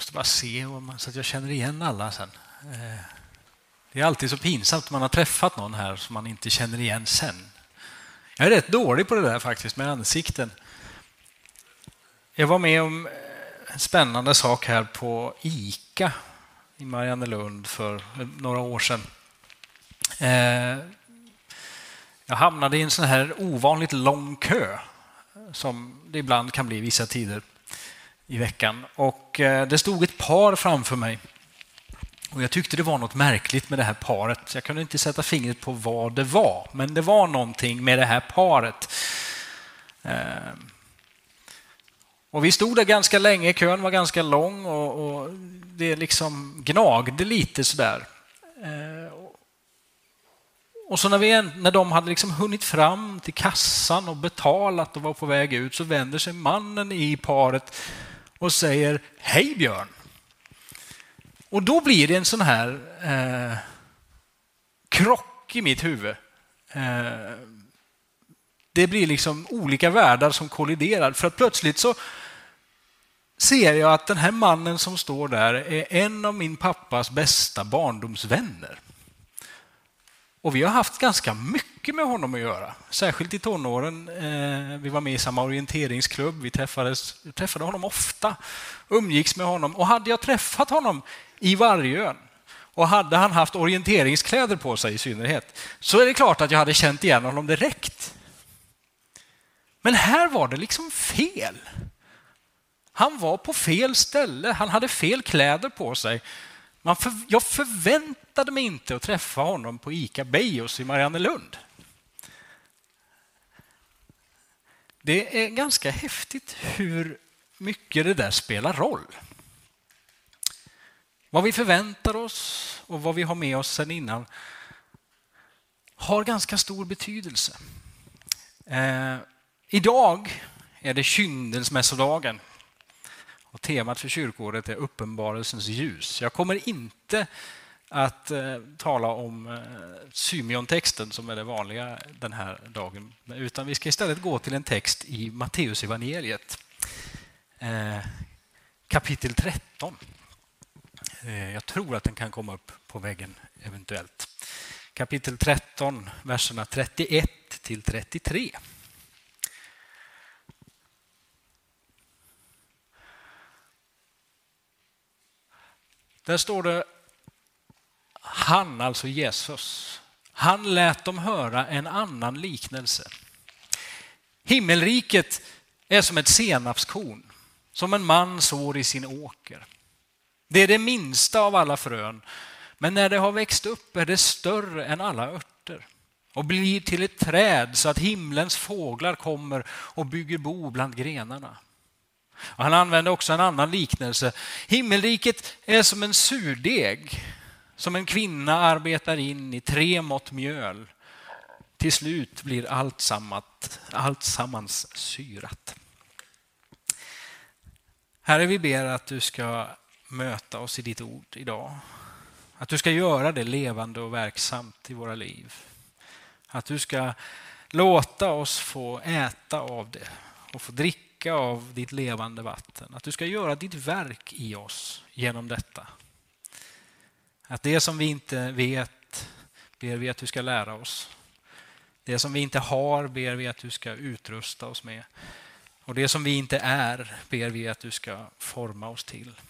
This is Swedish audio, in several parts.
måste bara se så att jag känner igen alla sen. Eh, det är alltid så pinsamt när man har träffat någon här som man inte känner igen sen. Jag är rätt dålig på det där faktiskt med ansikten. Jag var med om eh, en spännande sak här på ICA i Mariannelund för eh, några år sedan. Jag hamnade i en sån här ovanligt lång kö som det ibland kan bli vissa tider i veckan. Och eh, det stod ett par framför mig. Och jag tyckte det var något märkligt med det här paret. Jag kunde inte sätta fingret på vad det var, men det var någonting med det här paret. Eh, och vi stod där ganska länge, kön var ganska lång och, och det liksom gnagde lite sådär. Eh, och så när, vi, när de hade liksom hunnit fram till kassan och betalat och var på väg ut så vänder sig mannen i paret och säger Hej Björn! Och då blir det en sån här eh, krock i mitt huvud. Eh, det blir liksom olika världar som kolliderar för att plötsligt så ser jag att den här mannen som står där är en av min pappas bästa barndomsvänner. Och vi har haft ganska mycket med honom att göra, särskilt i tonåren. Eh, vi var med i samma orienteringsklubb, vi träffades, träffade honom ofta, umgicks med honom. Och hade jag träffat honom i Vargön och hade han haft orienteringskläder på sig i synnerhet, så är det klart att jag hade känt igen honom direkt. Men här var det liksom fel. Han var på fel ställe, han hade fel kläder på sig. Man för, jag förväntade mig inte att träffa honom på ICA Bejos i Mariannelund. Det är ganska häftigt hur mycket det där spelar roll. Vad vi förväntar oss och vad vi har med oss sen innan har ganska stor betydelse. Eh, idag är det kyndelsmässodagen. Och temat för kyrkåret är uppenbarelsens ljus. Jag kommer inte att eh, tala om eh, Symeon-texten som är det vanliga den här dagen. Utan vi ska istället gå till en text i Matteusevangeliet. Eh, kapitel 13. Eh, jag tror att den kan komma upp på väggen eventuellt. Kapitel 13, verserna 31 till 33. Där står det han, alltså Jesus, han lät dem höra en annan liknelse. Himmelriket är som ett senapskorn som en man sår i sin åker. Det är det minsta av alla frön, men när det har växt upp är det större än alla örter och blir till ett träd så att himlens fåglar kommer och bygger bo bland grenarna. Och han använder också en annan liknelse. Himmelriket är som en surdeg som en kvinna arbetar in i tre mått mjöl. Till slut blir allt, sammat, allt sammans syrat. Herre, vi ber att du ska möta oss i ditt ord idag. Att du ska göra det levande och verksamt i våra liv. Att du ska låta oss få äta av det och få dricka dricka av ditt levande vatten. Att du ska göra ditt verk i oss genom detta. Att det som vi inte vet ber vi att du ska lära oss. Det som vi inte har ber vi att du ska utrusta oss med. Och det som vi inte är ber vi att du ska forma oss till.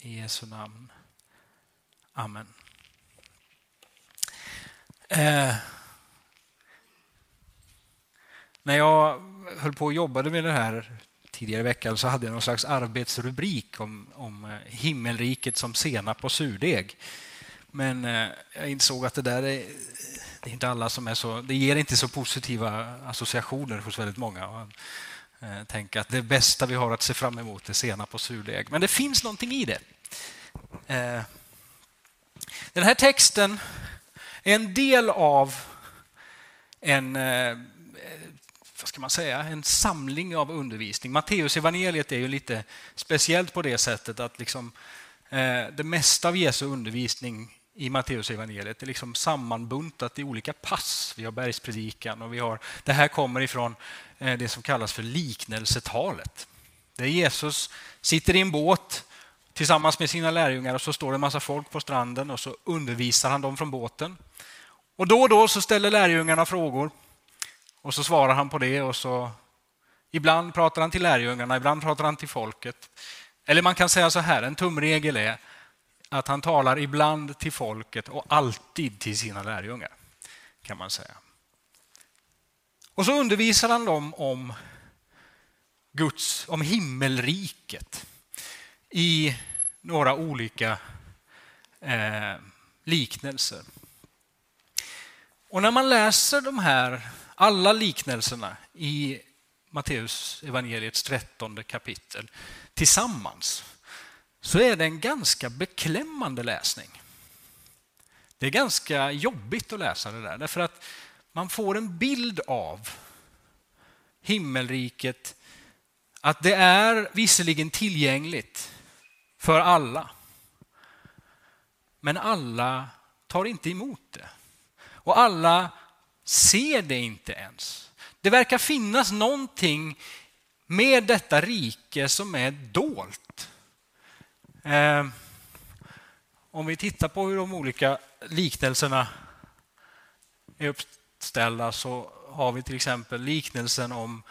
I Jesu namn. Amen. Eh, när jag höll på och jobbade med det här tidigare i veckan så hade jag någon slags arbetsrubrik om, om eh, himmelriket som senap och surdeg. Men eh, jag insåg att det där är, det är inte alla som är så... Det ger inte så positiva associationer hos väldigt många. Eh, tänka att det bästa vi har att se fram emot är senap och surdeg. Men det finns någonting i det. Eh, den här texten är en del av en vad ska man säga, en samling av undervisning. Matteus evangeliet är ju lite speciellt på det sättet att liksom, eh, det mesta av Jesu undervisning i Matteus evangeliet är liksom sammanbuntat i olika pass. Vi har bergspredikan och vi har, det här kommer ifrån eh, det som kallas för liknelsetalet. Där Jesus sitter i en båt tillsammans med sina lärjungar och så står det en massa folk på stranden och så undervisar han dem från båten. Och då och då så ställer lärjungarna frågor och så svarar han på det och så ibland pratar han till lärjungarna, ibland pratar han till folket. Eller man kan säga så här, en tumregel är att han talar ibland till folket och alltid till sina lärjungar. kan man säga. Och så undervisar han dem om Guds, om himmelriket i några olika eh, liknelser. Och när man läser de här, alla liknelserna i Matteus evangeliets trettonde kapitel tillsammans så är det en ganska beklämmande läsning. Det är ganska jobbigt att läsa det där därför att man får en bild av himmelriket att det är visserligen tillgängligt för alla. Men alla tar inte emot det. Och alla ser det inte ens. Det verkar finnas någonting med detta rike som är dolt. Eh, om vi tittar på hur de olika liknelserna är uppställda så har vi till exempel liknelsen om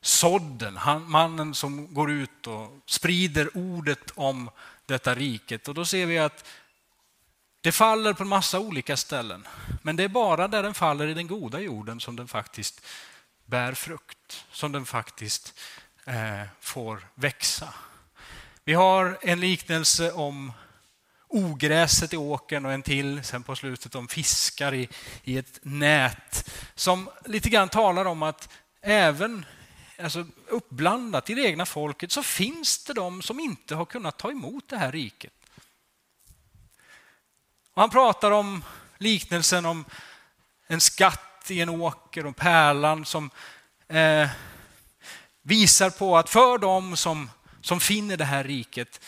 sådden, han, mannen som går ut och sprider ordet om detta riket. Och då ser vi att det faller på en massa olika ställen. Men det är bara där den faller i den goda jorden som den faktiskt bär frukt, som den faktiskt eh, får växa. Vi har en liknelse om ogräset i åkern och en till sen på slutet om fiskar i, i ett nät som lite grann talar om att även alltså uppblandat i det egna folket så finns det de som inte har kunnat ta emot det här riket. Och han pratar om liknelsen om en skatt i en åker och pärlan som eh, visar på att för dem som, som finner det här riket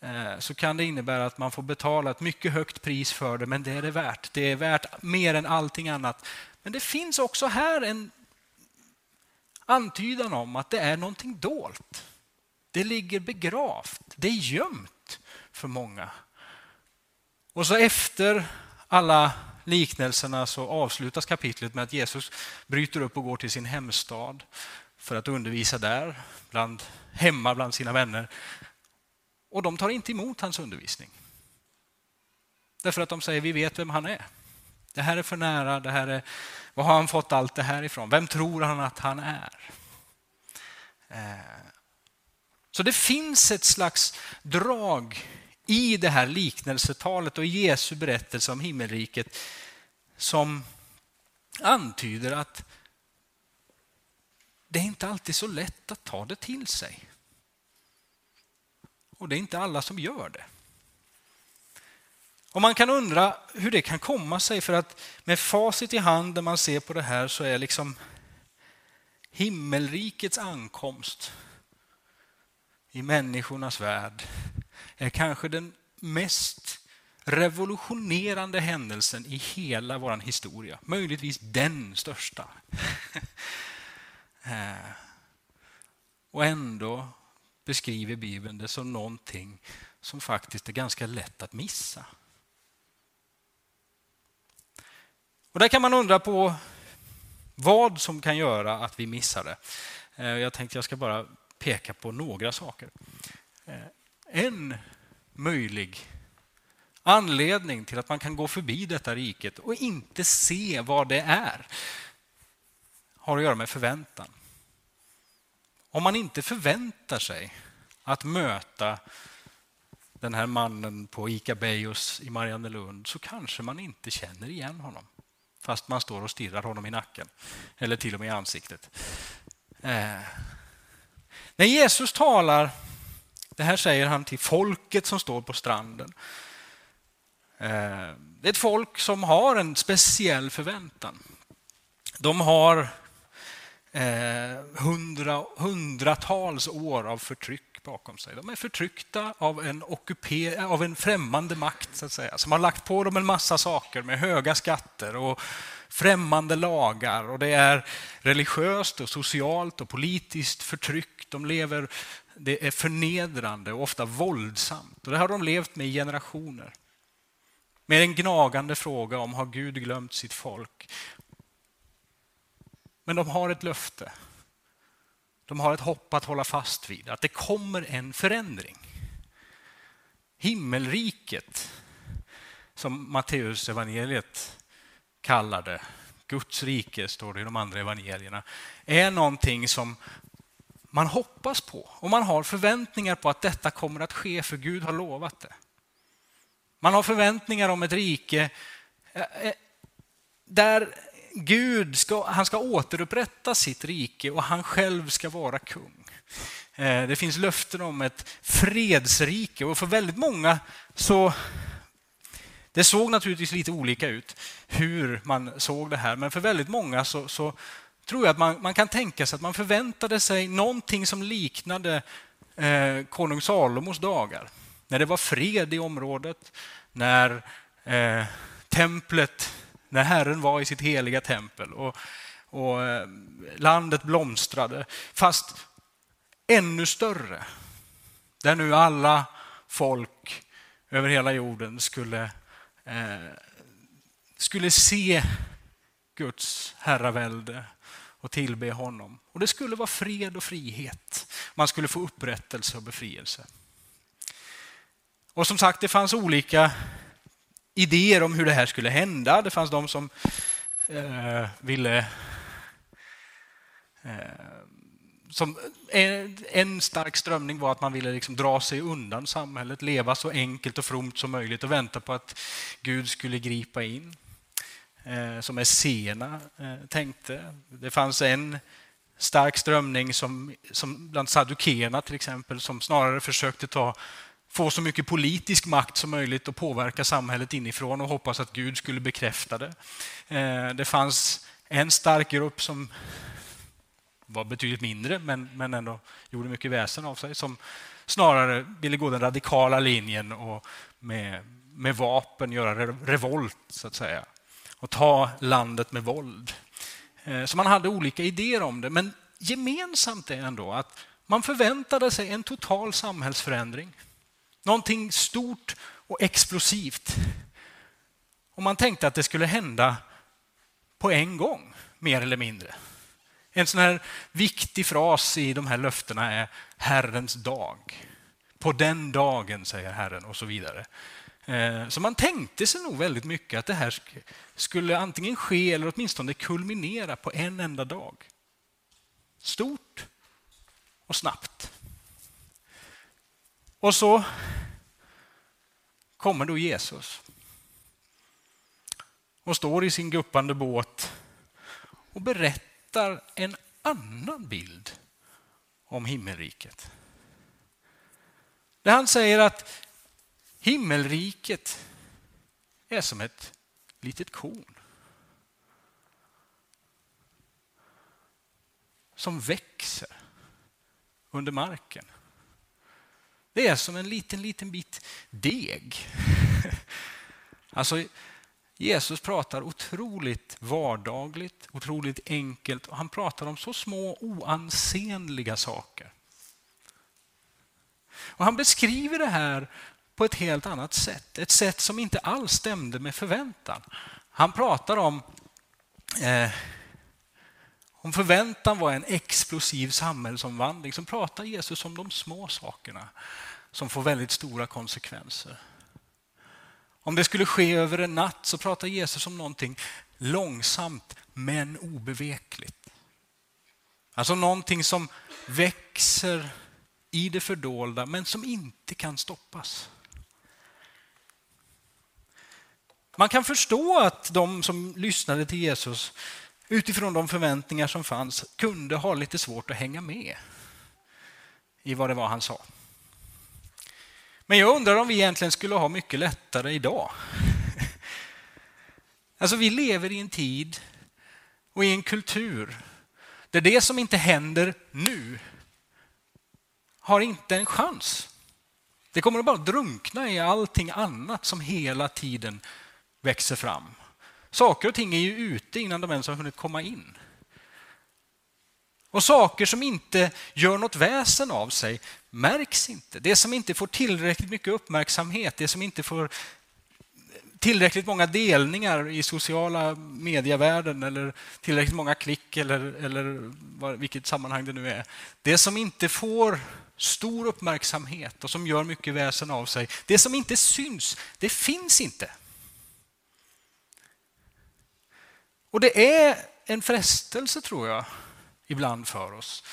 eh, så kan det innebära att man får betala ett mycket högt pris för det, men det är det värt. Det är värt mer än allting annat. Men det finns också här en antydan om att det är någonting dolt. Det ligger begravt, det är gömt för många. Och så efter alla liknelserna så avslutas kapitlet med att Jesus bryter upp och går till sin hemstad för att undervisa där, bland, hemma bland sina vänner. Och de tar inte emot hans undervisning. Därför att de säger vi vet vem han är. Det här är för nära, det här är, var har han fått allt det här ifrån? Vem tror han att han är? Eh. Så det finns ett slags drag i det här liknelsetalet och i Jesu berättelse om himmelriket som antyder att det är inte alltid så lätt att ta det till sig. Och det är inte alla som gör det. Och man kan undra hur det kan komma sig för att med facit i hand när man ser på det här så är liksom himmelrikets ankomst i människornas värld är kanske den mest revolutionerande händelsen i hela vår historia. Möjligtvis den största. Eh, och ändå beskriver Bibeln det som någonting som faktiskt är ganska lätt att missa. Och där kan man undra på vad som kan göra att vi missar det. Eh, jag tänkte jag ska bara peka på några saker. En möjlig anledning till att man kan gå förbi detta riket och inte se vad det är har att göra med förväntan. Om man inte förväntar sig att möta den här mannen på ICA Bejos i Mariannelund så kanske man inte känner igen honom fast man står och stirrar honom i nacken eller till och med i ansiktet. Eh. När Jesus talar, det här säger han till folket som står på stranden. Eh, det är ett folk som har en speciell förväntan. De har eh, hundra, hundratals år av förtryck bakom sig. De är förtryckta av en, ockuper, av en främmande makt så att säga, som har lagt på dem en massa saker med höga skatter och främmande lagar och det är religiöst och socialt och politiskt förtryck. De lever, det är förnedrande och ofta våldsamt. Och det har de levt med i generationer. Med en gnagande fråga om har Gud glömt sitt folk? Men de har ett löfte. De har ett hopp att hålla fast vid, att det kommer en förändring. Himmelriket, som Matteus evangeliet kallar det, Guds rike står det i de andra evangelierna, är någonting som man hoppas på och man har förväntningar på att detta kommer att ske för Gud har lovat det. Man har förväntningar om ett rike eh, eh, där Gud ska, han ska återupprätta sitt rike och han själv ska vara kung. Eh, det finns löften om ett fredsrike och för väldigt många så det såg naturligtvis lite olika ut hur man såg det här, men för väldigt många så, så tror jag att man, man, kan tänka sig att man förväntade sig någonting som liknade eh, konung Salomos dagar. När det var fred i området, när eh, templet, när Herren var i sitt heliga tempel och, och eh, landet blomstrade. Fast ännu större. Där nu alla folk över hela jorden skulle, Eh, skulle se Guds herravälde och tillbe honom. Och det skulle vara fred och frihet. Man skulle få upprättelse och befrielse. Och som sagt, det fanns olika idéer om hur det här skulle hända. Det fanns de som eh, ville eh, som en, en, stark strömning var att man ville liksom dra sig undan samhället, leva så enkelt och fromt som möjligt och vänta på att Gud skulle gripa in. Eh, som Essena eh, tänkte. Det fanns en stark strömning som, som bland Saddukéerna till exempel som snarare försökte ta få så mycket politisk makt som möjligt och påverka samhället inifrån och hoppas att Gud skulle bekräfta det. Eh, det fanns en stark grupp som var betydligt mindre men, men ändå gjorde mycket väsen av sig som snarare ville gå den radikala linjen och med, med vapen göra revolt så att säga och ta landet med våld. Eh, så man hade olika idéer om det men gemensamt är ändå att man förväntade sig en total samhällsförändring. Någonting stort och explosivt. Och man tänkte att det skulle hända på en gång, mer eller mindre. En sån här viktig fras i de här löftena är Herrens dag. På den dagen, säger Herren och så vidare. Eh, så man tänkte sig nog väldigt mycket att det här skulle antingen ske eller åtminstone kulminera på en enda dag. Stort och snabbt. Och så kommer då Jesus och står i sin guppande båt och berättar en annan bild om himmelriket. Där han säger att himmelriket är som ett litet korn som växer under marken. Det är som en liten, liten bit deg. Alltså, Jesus pratar otroligt vardagligt, otroligt enkelt och han pratar om så små oansenliga saker. Och Han beskriver det här på ett helt annat sätt, ett sätt som inte alls stämde med förväntan. Han pratar om eh, om förväntan var en explosiv samhällsomvandling så pratar Jesus om de små sakerna som får väldigt stora konsekvenser. Om det skulle ske över en natt så pratar Jesus om någonting långsamt men obevekligt. Alltså någonting som växer i det fördolda men som inte kan stoppas. Man kan förstå att de som lyssnade till Jesus utifrån de förväntningar som fanns kunde ha lite svårt att hänga med i vad det var han sa. Men jag undrar om vi egentligen skulle ha mycket lättare idag. Alltså vi lever i en tid och i en kultur där det som inte händer nu har inte en chans. Det kommer att bara drunkna i allting annat som hela tiden växer fram Saker och ting är ju ute innan de ens har hunnit komma in. Och saker som inte gör något väsen av sig märks inte. Det som inte får tillräckligt mycket uppmärksamhet, det som inte får tillräckligt många delningar i sociala medievärlden eller tillräckligt många klick eller, eller vilket sammanhang det nu är. Det som inte får stor uppmärksamhet och som gör mycket väsen av sig. Det som inte syns, det finns inte. Och det är en frestelse, tror jag, ibland för oss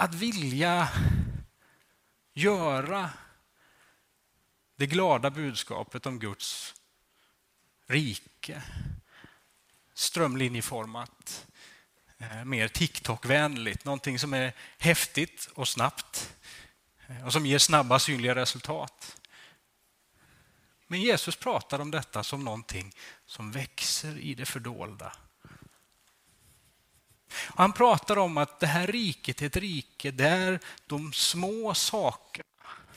att vilja göra det glada budskapet om Guds rike strömlinjeformat, eh, mer TikTok-vänligt, någonting som är häftigt och snabbt eh, och som ger snabba synliga resultat. Men Jesus pratar om detta som någonting som växer i det fördolda. Han pratar om att det här riket är ett rike där de små sakerna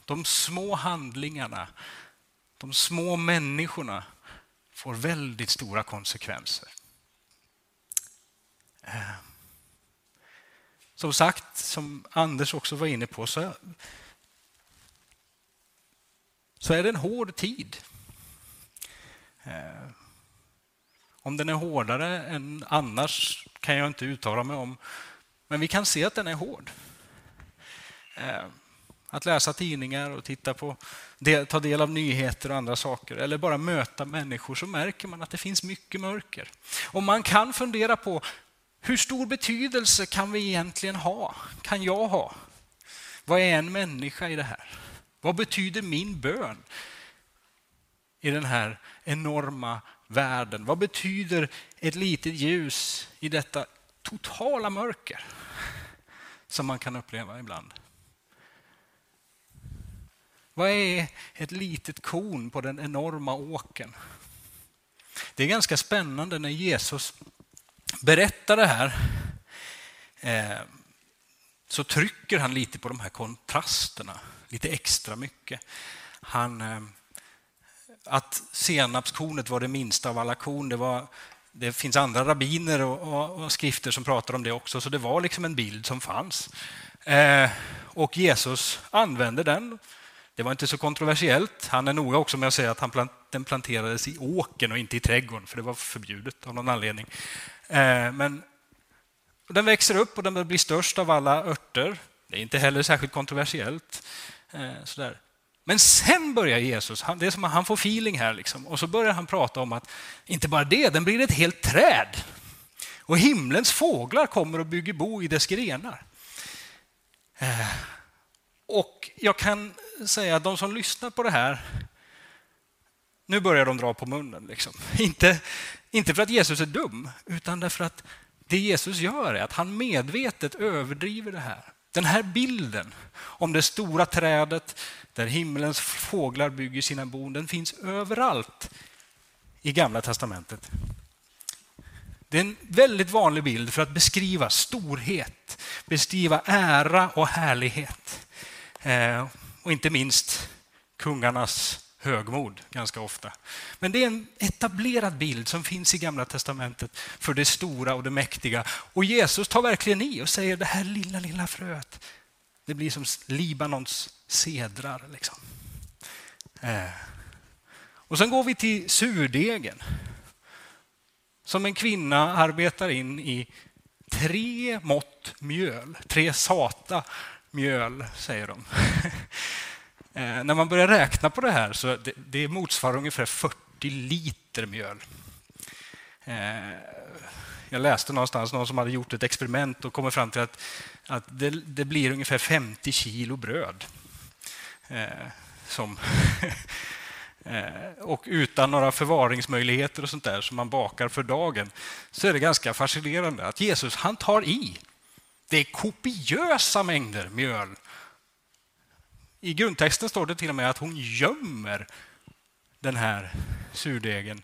de små handlingarna, de små människorna får väldigt stora konsekvenser. Eh, som sagt, som Anders också var inne på, så, så är det en hård tid. Eh, om den är hårdare än annars kan jag inte uttala mig om, men vi kan se att den är hård. Eh, att läsa tidningar och titta på, ta del av nyheter och andra saker eller bara möta människor så märker man att det finns mycket mörker. Och man kan fundera på hur stor betydelse kan vi egentligen ha? Kan jag ha? Vad är en människa i det här? Vad betyder min bön i den här enorma världen? Vad betyder ett litet ljus i detta totala mörker som man kan uppleva ibland? Vad är ett litet korn på den enorma åken? Det är ganska spännande när Jesus berättar det här eh, så trycker han lite på de här kontrasterna, lite extra mycket. Han, eh, att senapskornet var det minsta av alla korn, det, var, det finns andra rabbiner och, och, och, skrifter som pratar om det också, så det var liksom en bild som fanns. Eh, och Jesus använde den det var inte så kontroversiellt. Han är noga också med att säga att han plant, den planterades i åken och inte i trädgården, för det var förbjudet av någon anledning. Eh, men den växer upp och den blir störst av alla örter. Det är inte heller särskilt kontroversiellt. Eh, sådär. Men sen börjar Jesus, han, det är som att han får feeling här, liksom, och så börjar han prata om att inte bara det, den blir ett helt träd. Och himlens fåglar kommer och bygger bo i dess grenar. Eh, och jag kan säga att de som lyssnar på det här, nu börjar de dra på munnen. Liksom. Inte, inte för att Jesus är dum, utan därför att det Jesus gör är att han medvetet överdriver det här. Den här bilden om det stora trädet där himmelens fåglar bygger sina bon, den finns överallt i Gamla testamentet. Det är en väldigt vanlig bild för att beskriva storhet, beskriva ära och härlighet. Eh, och inte minst kungarnas högmod ganska ofta. Men det är en etablerad bild som finns i Gamla testamentet för det stora och det mäktiga. Och Jesus tar verkligen i och säger det här lilla, lilla fröet, det blir som Libanons Sedrar, Liksom. Eh. Och sen går vi till surdegen. Som en kvinna arbetar in i tre mått mjöl, tre sata mjöl, säger de. eh, när man börjar räkna på det här så det, det motsvarar ungefär 40 liter mjöl. Eh, jag läste någonstans någon som hade gjort ett experiment och kommit fram till att, att det, det blir ungefär 50 kilo bröd. Eh, som eh, och utan några förvaringsmöjligheter och sånt där som man bakar för dagen så är det ganska fascinerande att Jesus han tar i det är kopiösa mängder mjöl. I grundtexten står det till och med att hon gömmer den här surdegen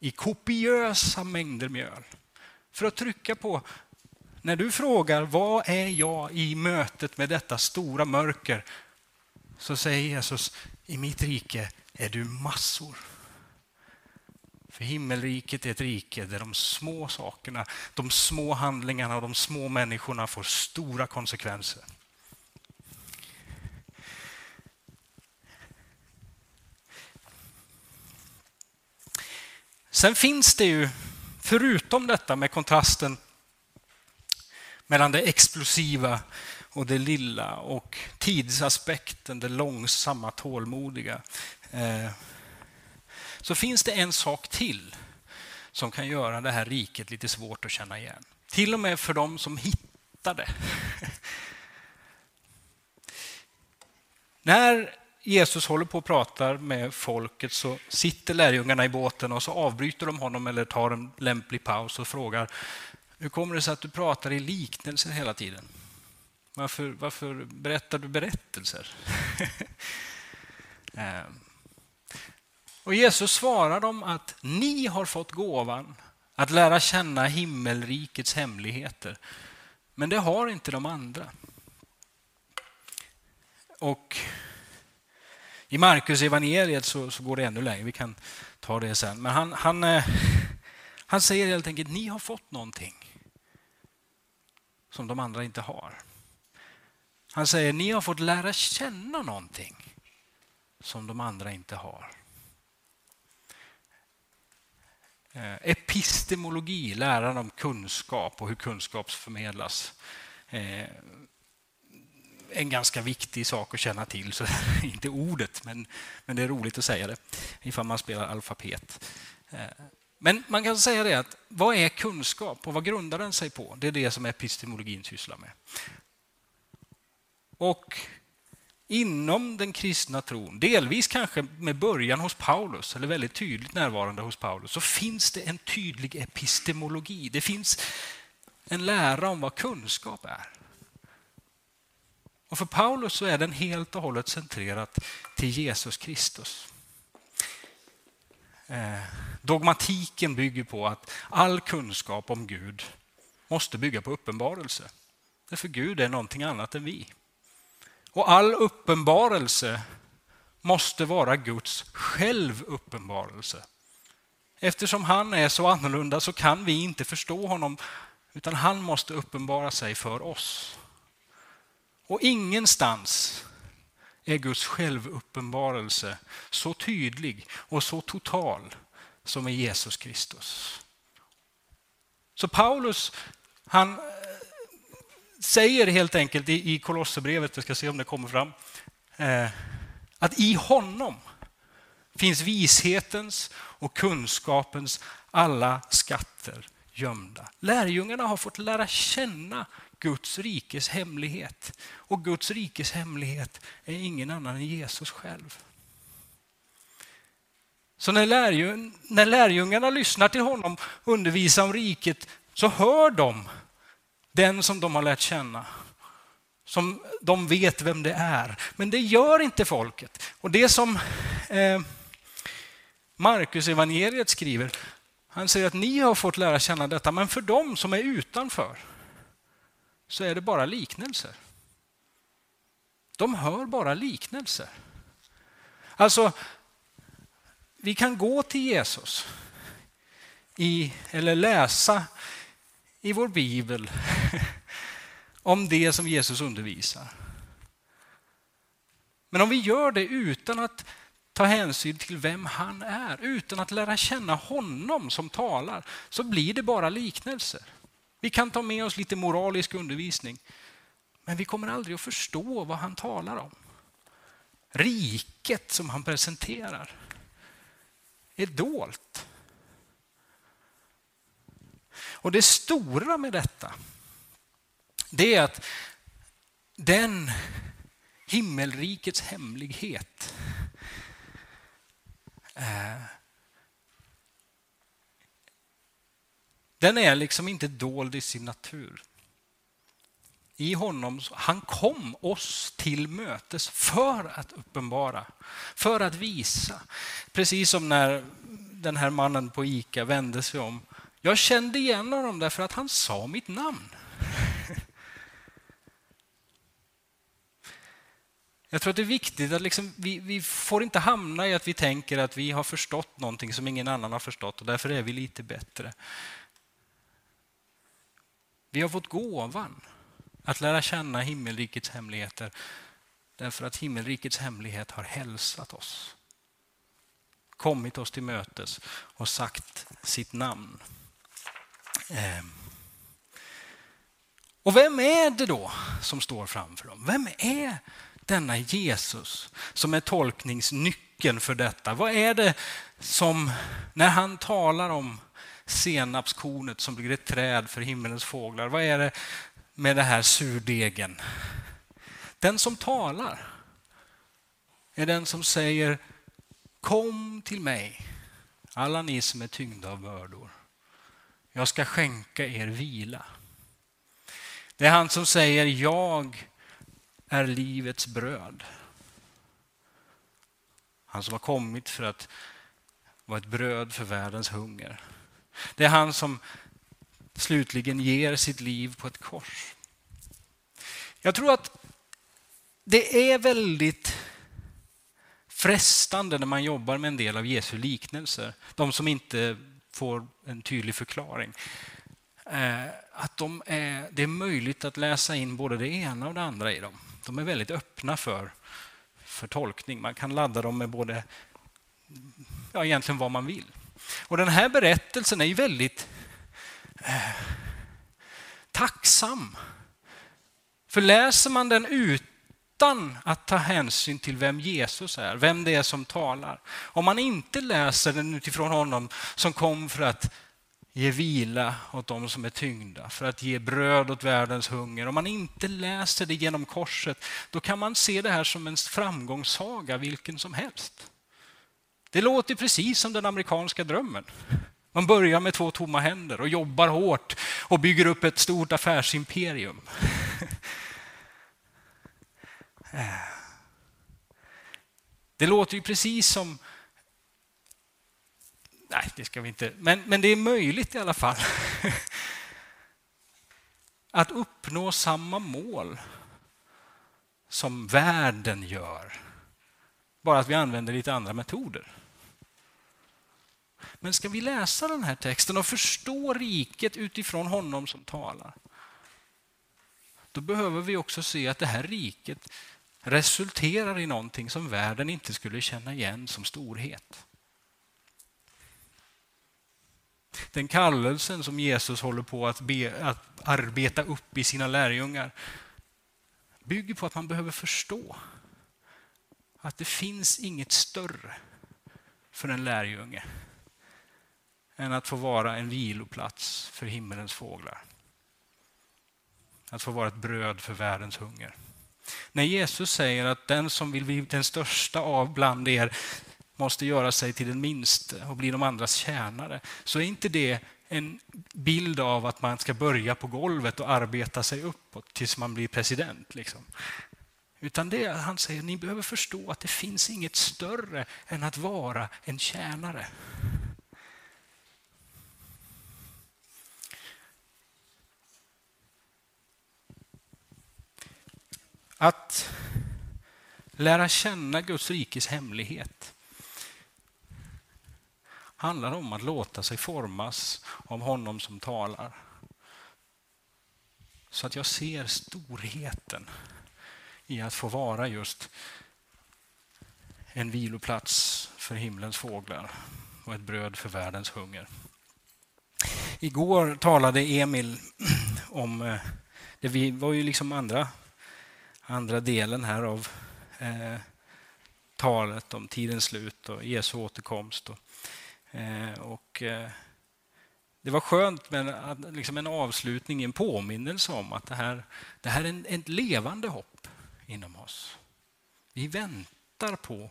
i kopiösa mängder mjöl. För att trycka på, när du frågar vad är jag i mötet med detta stora mörker? Så säger Jesus, i mitt rike är du massor. För himmelriket är ett rike där de små sakerna, de små handlingarna och de små människorna får stora konsekvenser. Sen finns det ju, förutom detta med kontrasten mellan det explosiva och det lilla och tidsaspekten, det långsamma, tålmodiga, eh, så finns det en sak till som kan göra det här riket lite svårt att känna igen. Till och med för de som hittar det. När Jesus håller på och pratar med folket så sitter lärjungarna i båten och så avbryter de honom eller tar en lämplig paus och frågar hur kommer det sig att du pratar i liknelser hela tiden? Varför, varför berättar du berättelser? Ehm. och Jesus svarar dem att ni har fått gåvan att lära känna himmelrikets hemligheter. Men det har inte de andra. Och i Markus evangeliet så, så, går det ännu längre, vi kan ta det sen. Men han, han, eh, han säger helt enkelt, ni har fått någonting som de andra inte har. Han säger, ni har fått lära känna någonting som de andra inte har. Eh, epistemologi, läran om kunskap och hur kunskap förmedlas. Eh, en ganska viktig sak att känna till. Så inte ordet, men, men det är roligt att säga det ifall man spelar alfabet. Eh, men man kan säga det att vad är kunskap och vad grundar den sig på? Det är det som epistemologin sysslar med. Och inom den kristna tron, delvis kanske med början hos Paulus, eller väldigt tydligt närvarande hos Paulus, så finns det en tydlig epistemologi. Det finns en lära om vad kunskap är. Och för Paulus så är den helt och hållet centrerat till Jesus Kristus. Eh, dogmatiken bygger på att all kunskap om Gud måste bygga på uppenbarelse. Därför Gud är någonting annat än vi. Och all uppenbarelse måste vara Guds självuppenbarelse. Eftersom han är så annorlunda så kan vi inte förstå honom utan han måste uppenbara sig för oss. Och ingenstans är Guds självuppenbarelse så tydlig och så total som i Jesus Kristus. Så Paulus, han säger helt enkelt i Kolosserbrevet, vi ska se om det kommer fram, eh, att i honom finns vishetens och kunskapens alla skatter gömda. Lärjungarna har fått lära känna Guds rikes hemlighet. Och Guds rikes hemlighet är ingen annan än Jesus själv. Så när, lärjung, när lärjungarna lyssnar till honom undervisa om riket så hör de den som de har lärt känna. Som de vet vem det är. Men det gör inte folket. Och det som eh, Markus evangeliet skriver, han säger att ni har fått lära känna detta, men för dem som är utanför så är det bara liknelser. De hör bara liknelser. Alltså, vi kan gå till Jesus i, eller läsa i vår bibel om det som Jesus undervisar. Men om vi gör det utan att ta hänsyn till vem han är, utan att lära känna honom som talar, så blir det bara liknelser. Vi kan ta med oss lite moralisk undervisning, men vi kommer aldrig att förstå vad han talar om. Riket som han presenterar är dolt. Och det stora med detta, det är att den himmelrikets hemlighet eh, Den är liksom inte dold i sin natur. I honom, han kom oss till mötes för att uppenbara, för att visa. Precis som när den här mannen på Ica vände sig om. Jag kände igen honom därför att han sa mitt namn. Jag tror att det är viktigt att liksom, vi, vi får inte hamna i att vi tänker att vi har förstått någonting som ingen annan har förstått och därför är vi lite bättre. Vi har fått gåvan att lära känna himmelrikets hemligheter därför att himmelrikets hemlighet har hälsat oss. Kommit oss till mötes och sagt sitt namn. Ehm. Och vem är det då som står framför dem? Vem är denna Jesus som är tolkningsnyckeln för detta? Vad är det som, när han talar om senapskornet som blir ett träd för himmelens fåglar, vad är det med den här surdegen? Den som talar är den som säger Kom till mig, alla ni som är tyngda av bördor. Jag ska skänka er vila. Det är han som säger Jag är livets bröd. Han som har kommit för att vara ett bröd för världens hunger. Det är han som slutligen ger sitt liv på ett kors. Jag tror att det är väldigt frestande när man jobbar med en del av Jesu liknelser, de som inte får en tydlig förklaring, eh, att de är, det är möjligt att läsa in både det ena och det andra i dem. De är väldigt öppna för, för tolkning. Man kan ladda dem med både, ja, egentligen vad man vill. Och den här berättelsen är ju väldigt eh, tacksam. För läser man den utan att ta hänsyn till vem Jesus är, vem det är som talar. Om man inte läser den utifrån honom som kom för att ge vila åt dem som är tyngda, för att ge bröd åt världens hunger. Om man inte läser det genom korset, då kan man se det här som en framgångssaga vilken som helst. Det låter precis som den amerikanska drömmen. Man börjar med två tomma händer och jobbar hårt och bygger upp ett stort affärsimperium. Det låter ju precis som... Nej, det ska vi inte... Men, men det är möjligt i alla fall. Att uppnå samma mål som världen gör. Bara att vi använder lite andra metoder. Men ska vi läsa den här texten och förstå riket utifrån honom som talar, då behöver vi också se att det här riket resulterar i någonting som världen inte skulle känna igen som storhet. Den kallelsen som Jesus håller på att, be, att arbeta upp i sina lärjungar bygger på att man behöver förstå att det finns inget större för en lärjunge än att få vara en viloplats för himmelens fåglar. Att få vara ett bröd för världens hunger. När Jesus säger att den som vill bli den största av bland er måste göra sig till den minste och bli de andras tjänare, så är inte det en bild av att man ska börja på golvet och arbeta sig uppåt tills man blir president. Liksom. Utan det han säger, ni behöver förstå att det finns inget större än att vara en tjänare. Att lära känna Guds rikes hemlighet handlar om att låta sig formas av honom som talar. Så att jag ser storheten i att få vara just en viloplats för himlens fåglar och ett bröd för världens hunger. Igår talade Emil om, eh, det var ju liksom andra andra delen här av eh, talet om tidens slut och Jesu återkomst. Och, eh, och eh, det var skönt med liksom en avslutning, en påminnelse om att det här, det här är en, ett levande hopp inom oss. Vi väntar på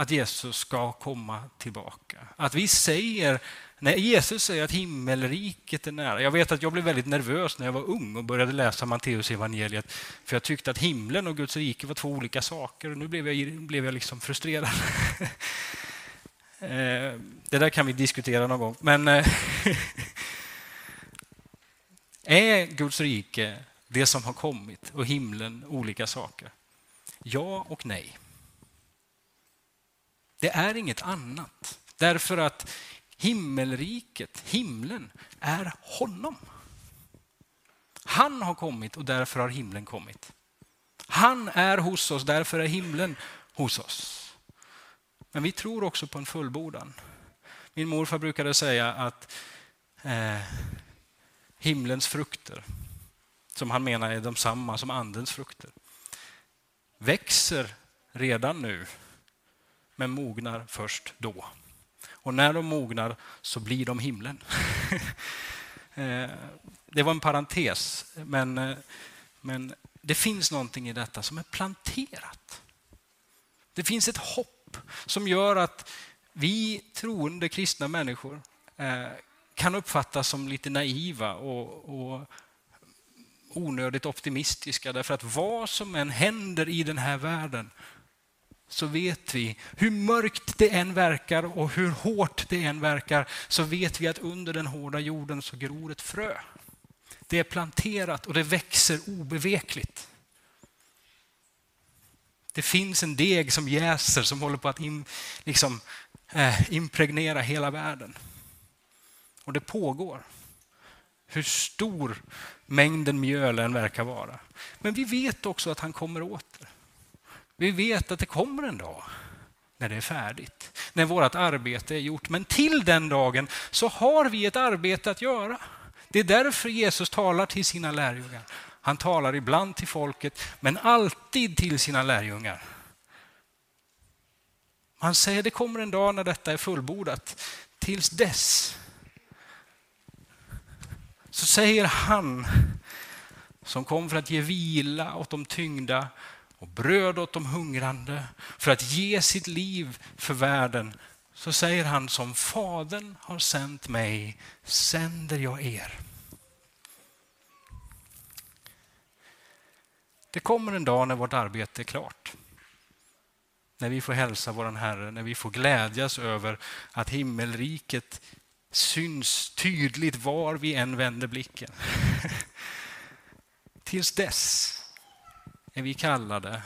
att Jesus ska komma tillbaka. Att vi säger, när Jesus säger att himmelriket är nära. Jag vet att jag blev väldigt nervös när jag var ung och började läsa Matteus evangeliet för jag tyckte att himlen och Guds rike var två olika saker och nu blev jag, blev jag liksom frustrerad. Eh, det där kan vi diskutera någon gång. Men eh, är Guds rike det som har kommit och himlen olika saker? Ja och nej. Det är inget annat. Därför att himmelriket, himlen, är honom. Han har kommit och därför har himlen kommit. Han är hos oss, därför är himlen hos oss. Men vi tror också på en fullbordan. Min morfar brukade säga att eh, himlens frukter, som han menar är de samma som andens frukter, växer redan nu, men mognar först då. Och när de mognar så blir de himlen. Eh, det var en parentes, men, eh, men det finns någonting i detta som är planterat. Det finns ett hopp som gör att vi troende kristna människor eh, kan uppfattas som lite naiva och, och onödigt optimistiska. Därför att vad som än händer i den här världen så vet vi, hur mörkt det än verkar och hur hårt det än verkar, så vet vi att under den hårda jorden så gror ett frö. Det är planterat och det växer obevekligt. Det finns en deg som jäser som håller på att in, liksom, eh, impregnera hela världen. Och det pågår. Hur stor mängden mjöl än verkar vara. Men vi vet också att han kommer åter. Vi vet att det kommer en dag när det är färdigt, när vårt arbete är gjort. Men till den dagen så har vi ett arbete att göra. Det är därför Jesus talar till sina lärjungar. Han talar ibland till folket, men alltid till sina lärjungar. Han säger det kommer en dag när detta är fullbordat. Tills dess så säger han som kom för att ge vila åt de tyngda och bröd åt de hungrande för att ge sitt liv för världen så säger han som Fadern har sänt mig sänder jag er. Det kommer en dag när vårt arbete är klart. När vi får hälsa vår Herre, när vi får glädjas över att himmelriket syns tydligt var vi än vänder blicken. Tills dess är vi kallade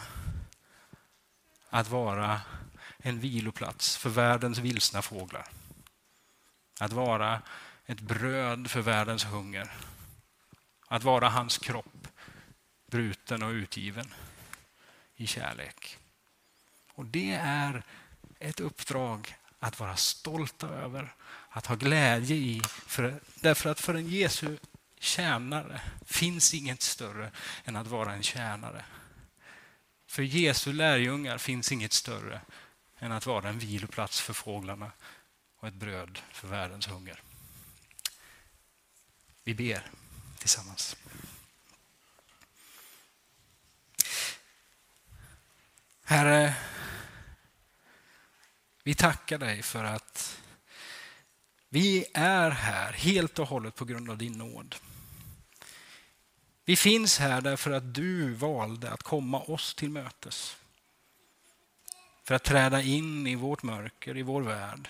att vara en viloplats för världens vilsna fåglar. Att vara ett bröd för världens hunger. Att vara hans kropp, bruten och utgiven i kärlek. Och det är ett uppdrag att vara stolta över, att ha glädje i. För, därför att för en Jesu tjänare finns inget större än att vara en tjänare. För Jesu lärjungar finns inget större än att vara en viloplats för fåglarna och ett bröd för världens hunger. Vi ber tillsammans. Herre, vi tackar dig för att vi är här helt och hållet på grund av din nåd. Vi finns här därför att du valde att komma oss till mötes. För att träda in i vårt mörker, i vår värld.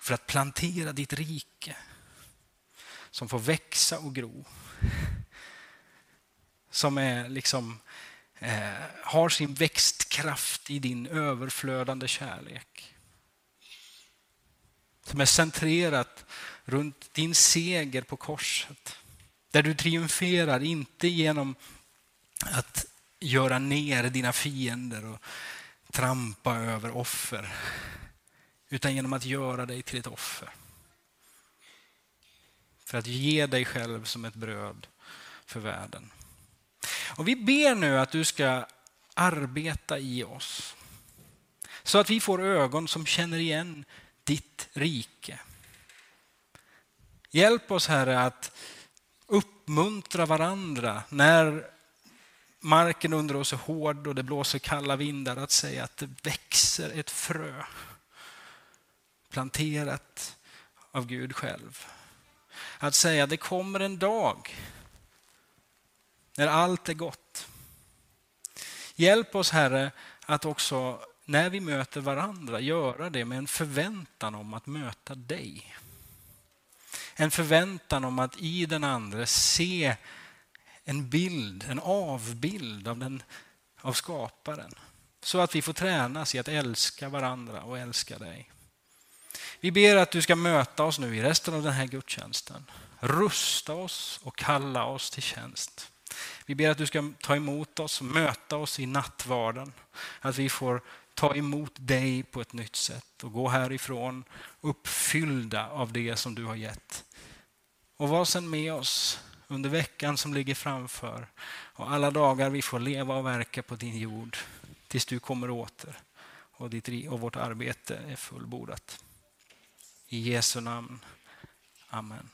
För att plantera ditt rike som får växa och gro. Som är liksom, eh, har sin växtkraft i din överflödande kärlek. Som är centrerat runt din seger på korset. Där du triumferar, inte genom att göra ner dina fiender och trampa över offer, utan genom att göra dig till ett offer. För att ge dig själv som ett bröd för världen. Och Vi ber nu att du ska arbeta i oss så att vi får ögon som känner igen ditt rike. Hjälp oss Herre att uppmuntra varandra när marken under oss är hård och det blåser kalla vindar att säga att det växer ett frö planterat av Gud själv. Att säga att det kommer en dag när allt är gott. Hjälp oss Herre att också när vi möter varandra göra det med en förväntan om att möta dig. En förväntan om att i den andra se en bild, en avbild av den, av skaparen. Så att vi får tränas i att älska varandra och älska dig. Vi ber att du ska möta oss nu i resten av den här gudstjänsten. Rusta oss och kalla oss till tjänst. Vi ber att du ska ta emot oss och möta oss i nattvarden. Att vi får ta emot dig på ett nytt sätt och gå härifrån uppfyllda av det som du har gett. Och var sen med oss under veckan som ligger framför och alla dagar vi får leva och verka på din jord tills du kommer åter och, ditt, och vårt arbete är fullbordat. I Jesu namn. Amen.